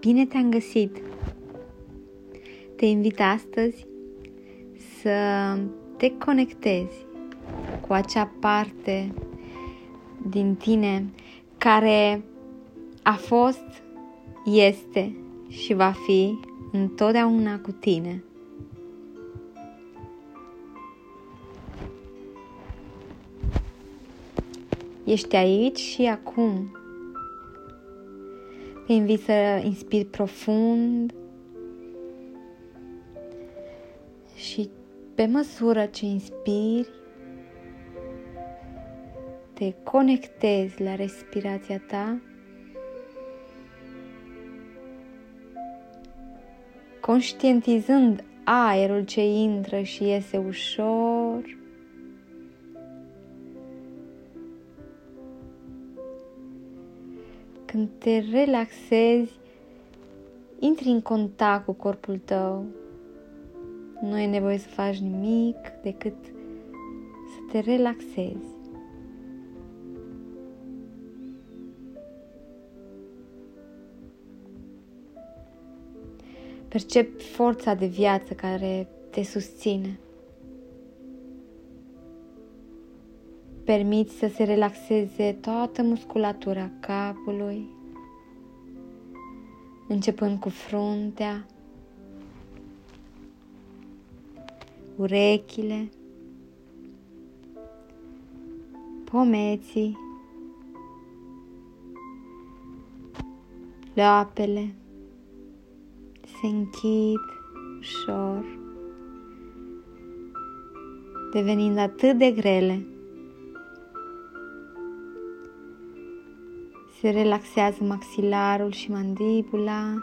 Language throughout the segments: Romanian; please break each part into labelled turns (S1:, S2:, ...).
S1: Bine te-am găsit! Te invit astăzi să te conectezi cu acea parte din tine care a fost, este și va fi întotdeauna cu tine. Ești aici și acum. Te invit să inspiri profund. Și pe măsură ce inspiri, te conectezi la respirația ta, conștientizând aerul ce intră și iese ușor când te relaxezi, intri în contact cu corpul tău. Nu e nevoie să faci nimic decât să te relaxezi. Percep forța de viață care te susține. Permiți să se relaxeze toată musculatura capului, începând cu fruntea, urechile, pomeții, lapele se închid ușor, devenind atât de grele Se relaxează maxilarul și mandibula.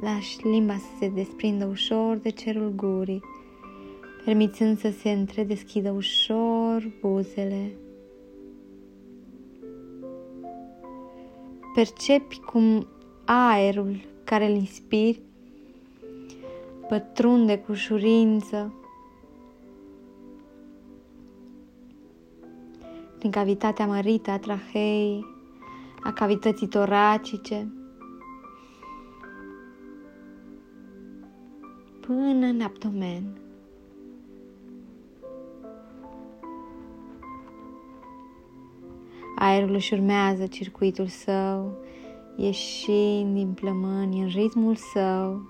S1: Lași limba să se desprindă ușor de cerul gurii, permițând să se întredeschidă ușor buzele. Percepi cum aerul care îl inspiri pătrunde cu ușurință prin cavitatea mărită a traheei, a cavității toracice, până în abdomen. Aerul își urmează circuitul său, ieșind din plămâni în ritmul său.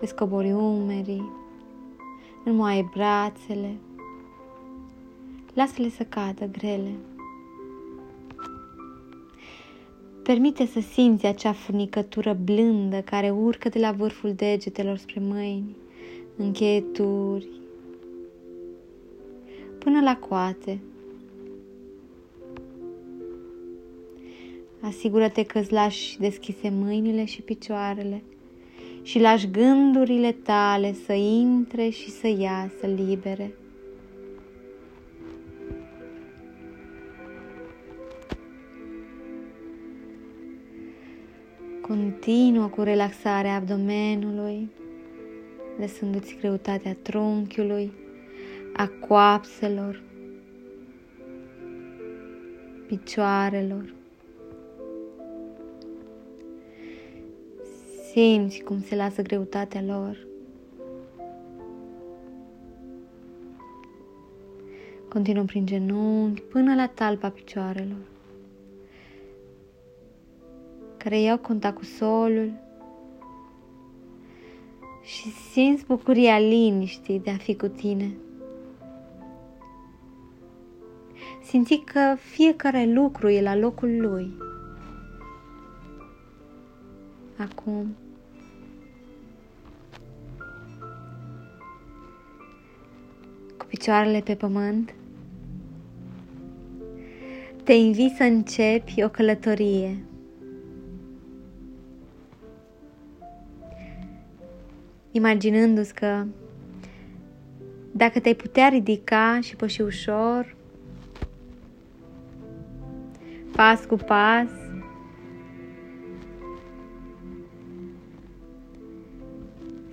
S1: Descobori umerii, înmoaie brațele, lasă-le să cadă grele. Permite să simți acea furnicătură blândă care urcă de la vârful degetelor spre mâini, încheieturi, până la coate. Asigură-te că îți lași deschise mâinile și picioarele și lași gândurile tale să intre și să iasă libere. Continuă cu relaxarea abdomenului, lăsându-ți greutatea trunchiului, a coapselor, picioarelor. Simți cum se lasă greutatea lor. Continuăm prin genunchi până la talpa picioarelor care iau contact cu solul și simți bucuria liniștii de a fi cu tine. Simți că fiecare lucru e la locul lui. Acum cu picioarele pe pământ, te invit să începi o călătorie imaginându-ți că dacă te-ai putea ridica și păși ușor, pas cu pas,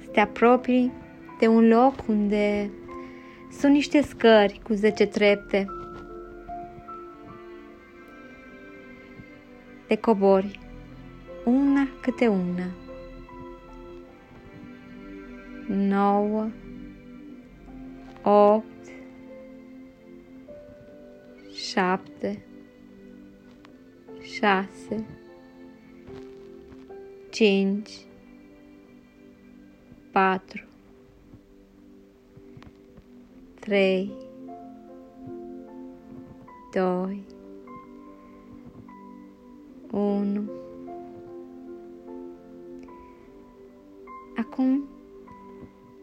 S1: să te apropii de un loc unde sunt niște scări cu 10 trepte. le cobori, una câte una. Nouă, opt, șapte, șase, cinci, patru, trei, doi, unu. Acum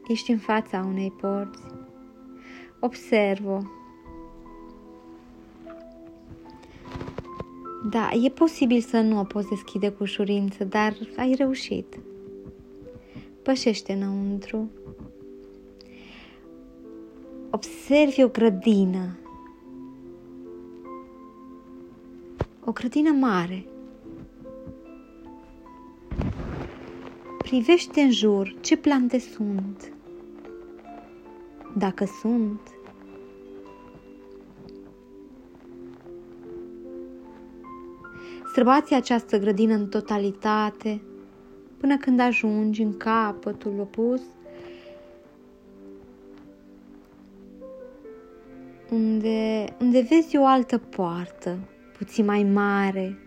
S1: ești în fața unei porți. Observă. Da, e posibil să nu o poți deschide cu ușurință, dar ai reușit. Pășește înăuntru. Observi o grădină. O grădină mare. Privește în jur ce plante sunt. Dacă sunt. Străbați această grădină în totalitate până când ajungi în capătul opus unde, unde vezi o altă poartă, puțin mai mare,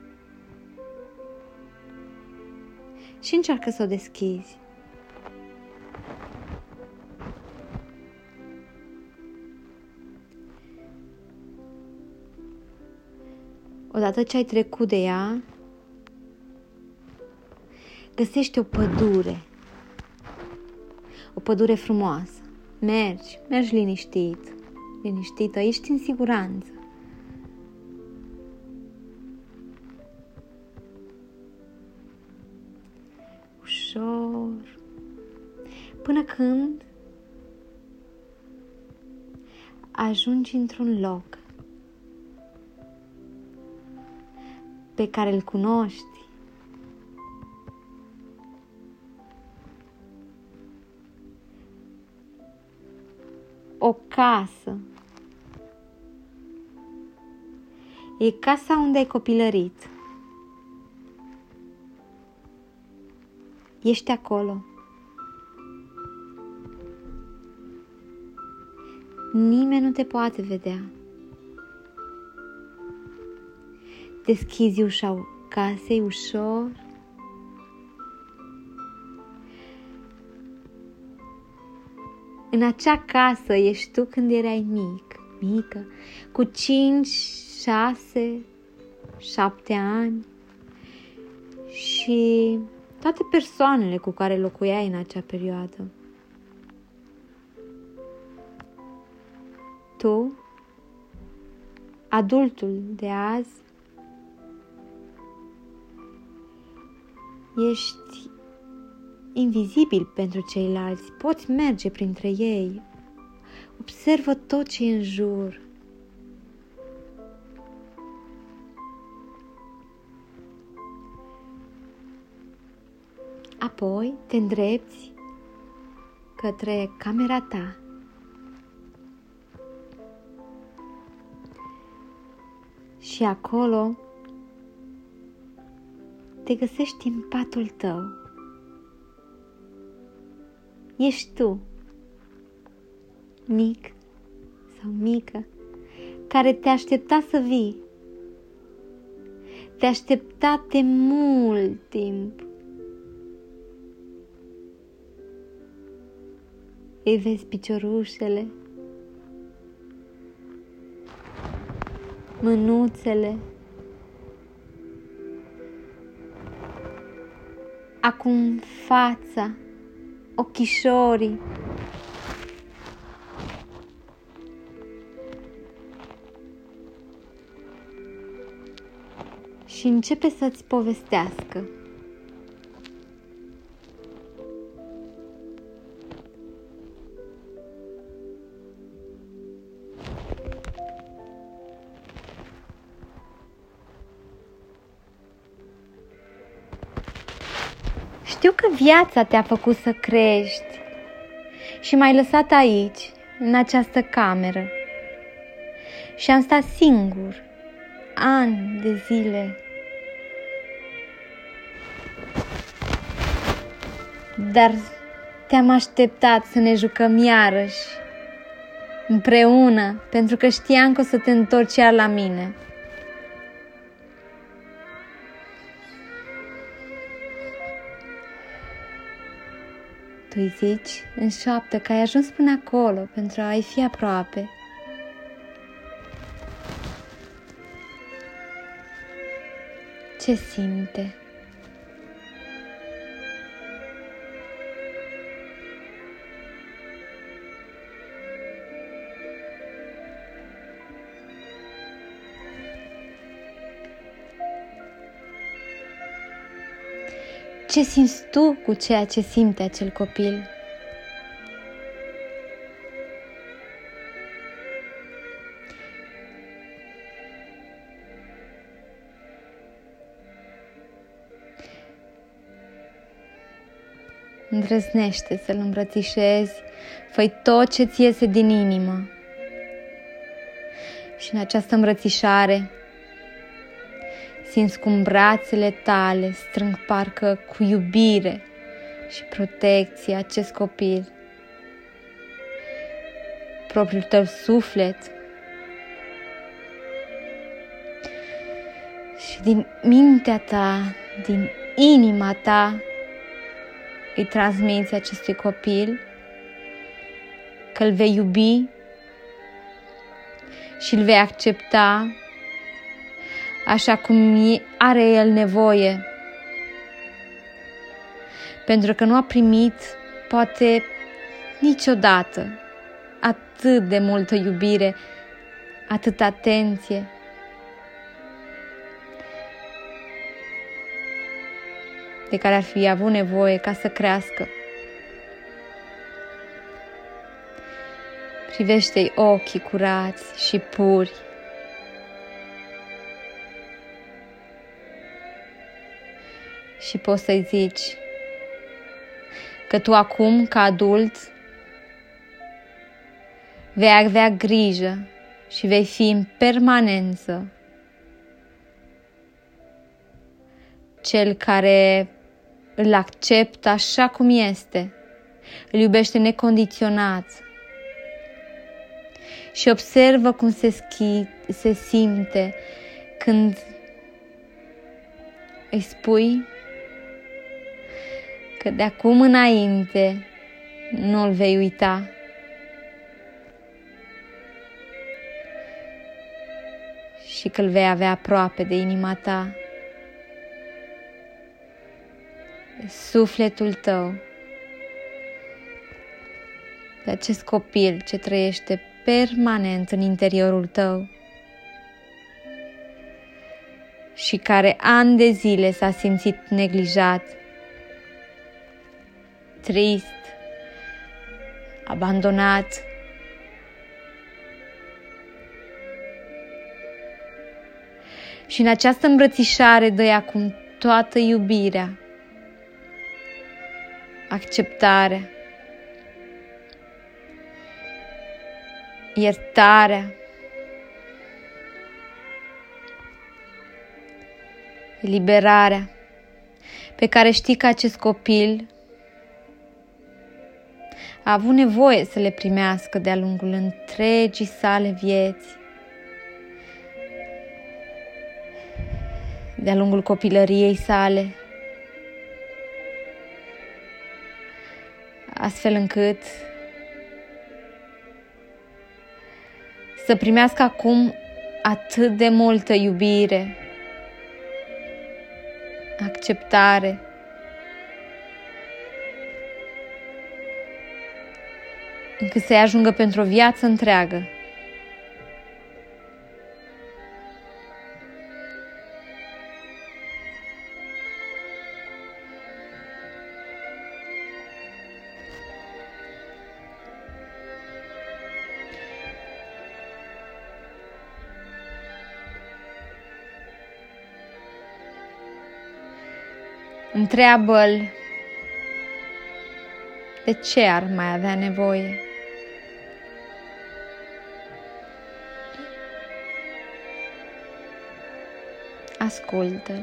S1: și încearcă să o deschizi. Odată ce ai trecut de ea, găsești o pădure. O pădure frumoasă. Mergi, mergi liniștit, liniștită, ești în siguranță. ușor, până când ajungi într-un loc pe care îl cunoști. O casă. E casa unde ai copilărit. Ești acolo. Nimeni nu te poate vedea. Deschizi ușa casei ușor. În acea casă ești tu când erai mic, mică, cu cinci, șase, șapte ani și toate persoanele cu care locuiai în acea perioadă. Tu, adultul de azi, ești invizibil pentru ceilalți, poți merge printre ei, observă tot ce e în jur. Apoi te îndrepți către camera ta. Și acolo te găsești în patul tău. Ești tu, mic sau mică, care te aștepta să vii. Te aștepta de mult timp. îi vezi piciorușele, mânuțele. Acum fața, ochișorii. Și începe să-ți povestească. Viața te-a făcut să crești și m-ai lăsat aici, în această cameră. Și am stat singur, ani de zile. Dar te-am așteptat să ne jucăm iarăși împreună, pentru că știam că o să te întorci iar la mine. Îi zici în șoaptă că ai ajuns până acolo pentru a-i fi aproape. Ce simte? Ce simți tu cu ceea ce simte acel copil? Îndrăznește să-l îmbrățișezi, fă tot ce ți iese din inimă. Și în această îmbrățișare Simți cum brațele tale strâng parcă cu iubire și protecție acest copil. Propriul tău suflet. Și din mintea ta, din inima ta, îi transmiți acestui copil că îl vei iubi și îl vei accepta așa cum are el nevoie. Pentru că nu a primit, poate niciodată, atât de multă iubire, atât atenție. de care ar fi avut nevoie ca să crească. Privește-i ochii curați și puri, și poți să-i zici că tu acum, ca adult, vei avea grijă și vei fi în permanență cel care îl acceptă așa cum este, îl iubește necondiționat și observă cum se, schi, se simte când îi spui că de acum înainte nu-l vei uita. Și că îl vei avea aproape de inima ta, de sufletul tău, de acest copil ce trăiește permanent în interiorul tău. Și care ani de zile s-a simțit neglijat trist, abandonat. Și în această îmbrățișare dă acum toată iubirea, acceptarea, iertarea, eliberarea pe care știi că acest copil a avut nevoie să le primească de-a lungul întregii sale vieți, de-a lungul copilăriei sale, astfel încât să primească acum atât de multă iubire, acceptare, încât să-i ajungă pentru o viață întreagă. Întreabă-l de ce ar mai avea nevoie. Ascultă.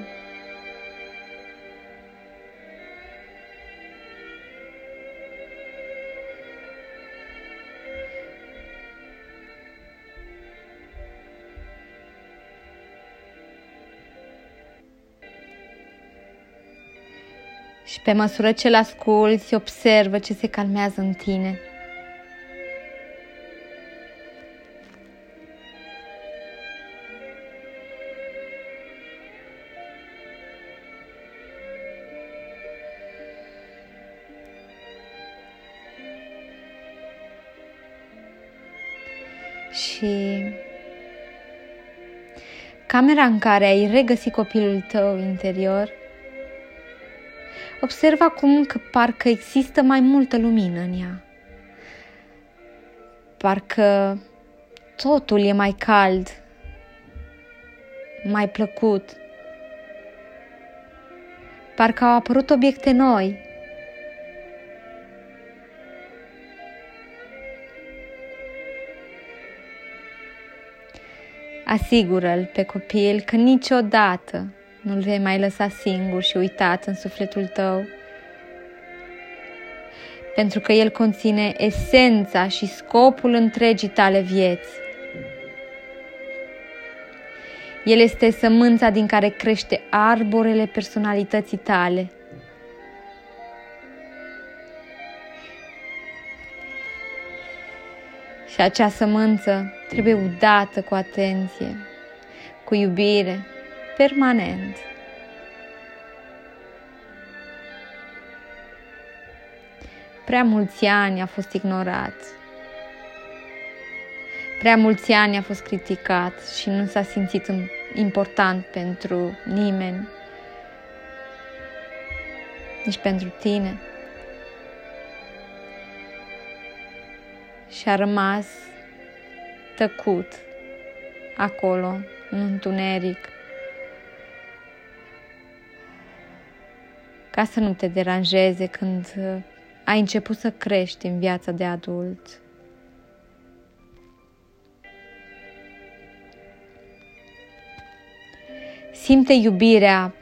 S1: Și pe măsură ce-l asculți, observă ce se calmează în tine. Camera în care ai regăsit copilul tău interior, observa acum că parcă există mai multă lumină în ea. Parcă totul e mai cald, mai plăcut. Parcă au apărut obiecte noi, Asigură-l pe copil că niciodată nu-l vei mai lăsa singur și uitat în sufletul tău, pentru că el conține esența și scopul întregii tale vieți. El este sămânța din care crește arborele personalității tale. Și acea sămânță trebuie udată cu atenție, cu iubire, permanent. Prea mulți ani a fost ignorat. Prea mulți ani a fost criticat și nu s-a simțit important pentru nimeni, nici pentru tine. și a rămas tăcut acolo, în întuneric, ca să nu te deranjeze când ai început să crești în viața de adult. Simte iubirea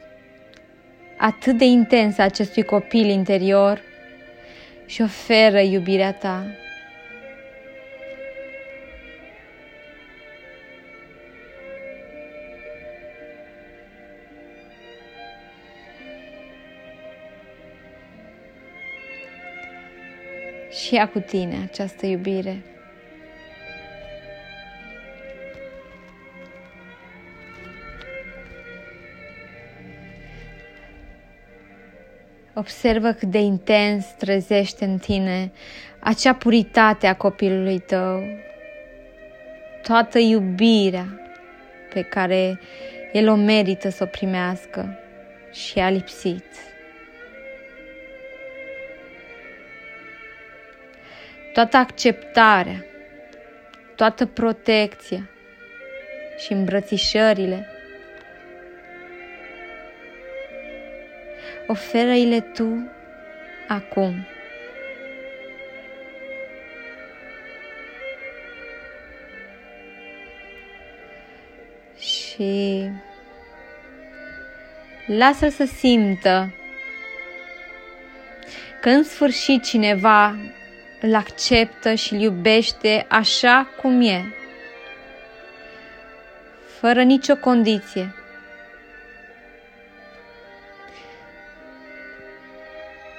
S1: atât de intensă a acestui copil interior și oferă iubirea ta. Și ia cu tine această iubire. Observă cât de intens trezește în tine acea puritate a copilului tău, toată iubirea pe care el o merită să o primească și a lipsit. Toată acceptarea, toată protecția și îmbrățișările. Oferă-i-le tu acum. Și lasă-l să simtă că în sfârșit cineva îl acceptă și îl iubește așa cum e, fără nicio condiție.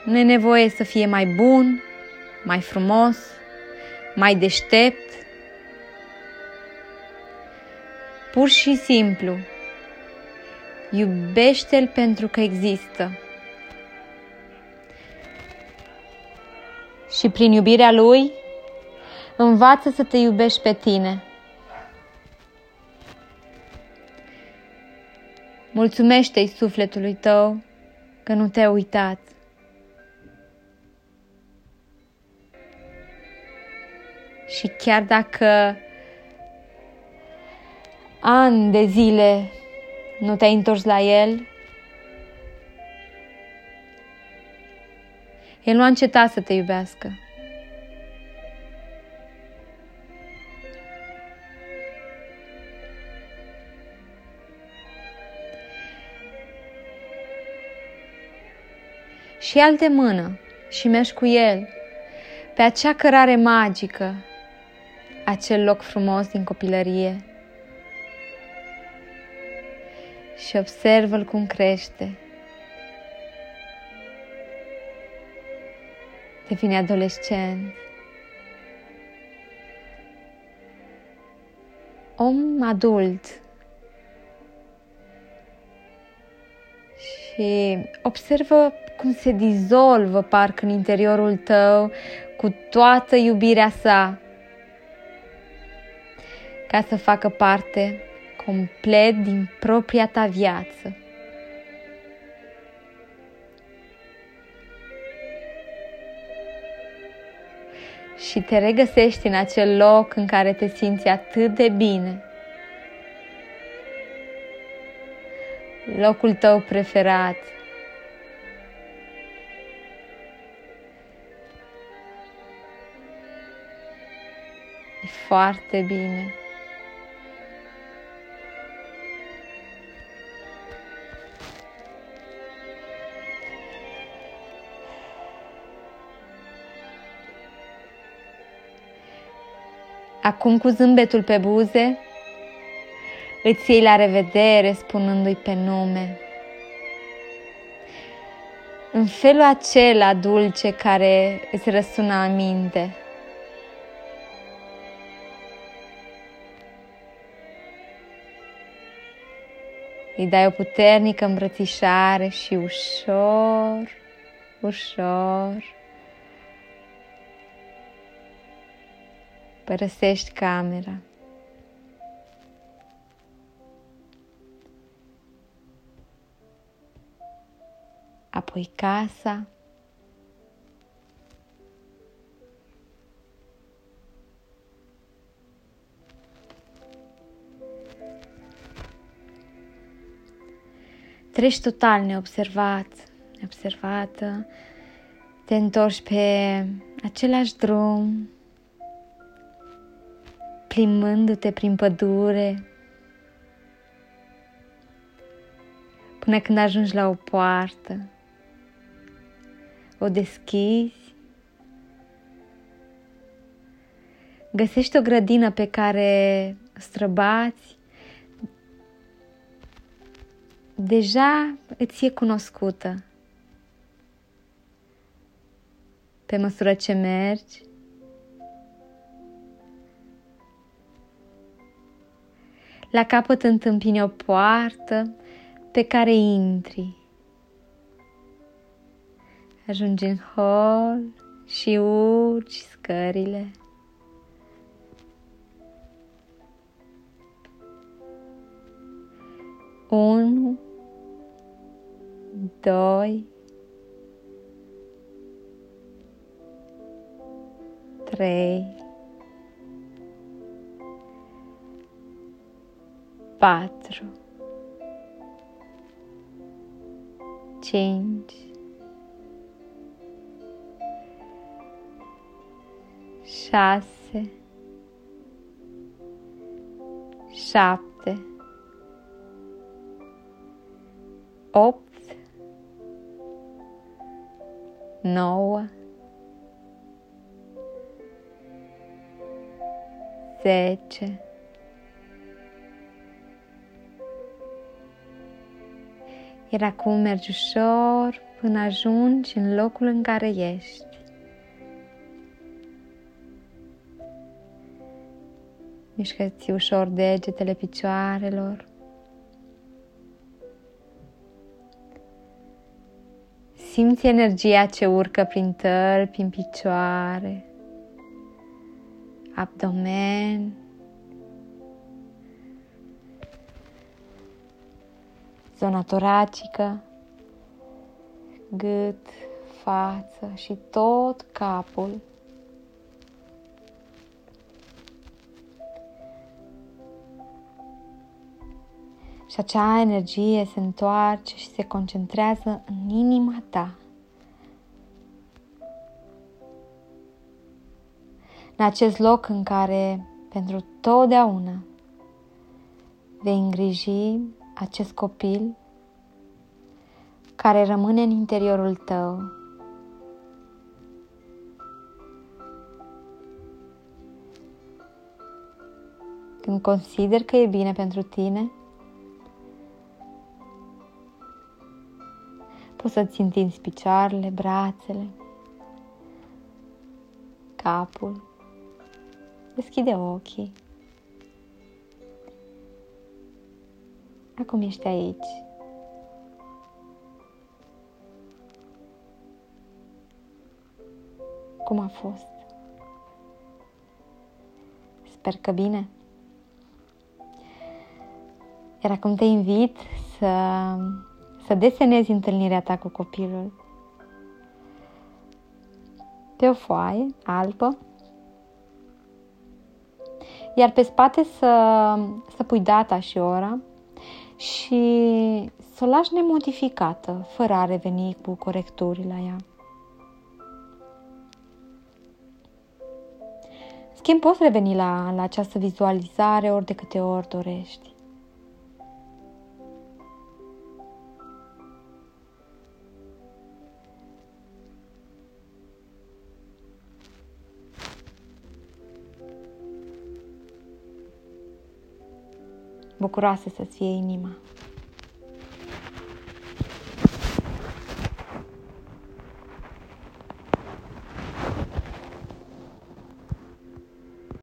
S1: Nu e nevoie să fie mai bun, mai frumos, mai deștept. Pur și simplu, iubește-l pentru că există. Și prin iubirea Lui, învață să te iubești pe tine. Mulțumește-i sufletului tău că nu te-a uitat. Și chiar dacă ani de zile nu te-ai întors la el, El nu a încetat să te iubească. Și al de mână și mergi cu el pe acea cărare magică, acel loc frumos din copilărie. Și observă-l cum crește devine adolescent. Om adult. Și observă cum se dizolvă parcă în interiorul tău cu toată iubirea sa ca să facă parte complet din propria ta viață. Și te regăsești în acel loc în care te simți atât de bine. Locul tău preferat. E foarte bine. Acum cu zâmbetul pe buze, îți iei la revedere spunându-i pe nume. În felul acela dulce care îți răsună aminte. Îi dai o puternică îmbrățișare și ușor, ușor părăsești camera. Apoi casa. Treci total neobservat, neobservată, te întorci pe același drum, plimbându-te prin pădure, până când ajungi la o poartă, o deschizi, găsești o grădină pe care străbați, deja îți e cunoscută. Pe măsură ce mergi, La capăt întâmpini o poartă pe care intri. Ajungi în hol și urci scările. Unu, doi, trei, quatro, cinci, șase, șapte, opt, nouă, zece, Iar acum mergi ușor până ajungi în locul în care ești. Mișcă-ți ușor degetele picioarelor. Simți energia ce urcă prin tălpi, în picioare, abdomen, zona toracică, gât, față și tot capul. Și acea energie se întoarce și se concentrează în inima ta. În acest loc în care pentru totdeauna vei îngriji acest copil care rămâne în interiorul tău. Când consider că e bine pentru tine, poți să-ți întinzi picioarele, brațele, capul. Deschide ochii. Acum ești aici. Cum a fost? Sper că bine. Iar acum te invit să, să desenezi întâlnirea ta cu copilul pe o foaie albă, iar pe spate să, să pui data și ora și să o lași nemodificată, fără a reveni cu corecturi la ea. schimb, poți reveni la, la această vizualizare ori de câte ori dorești. Bucuroasă să fie inima.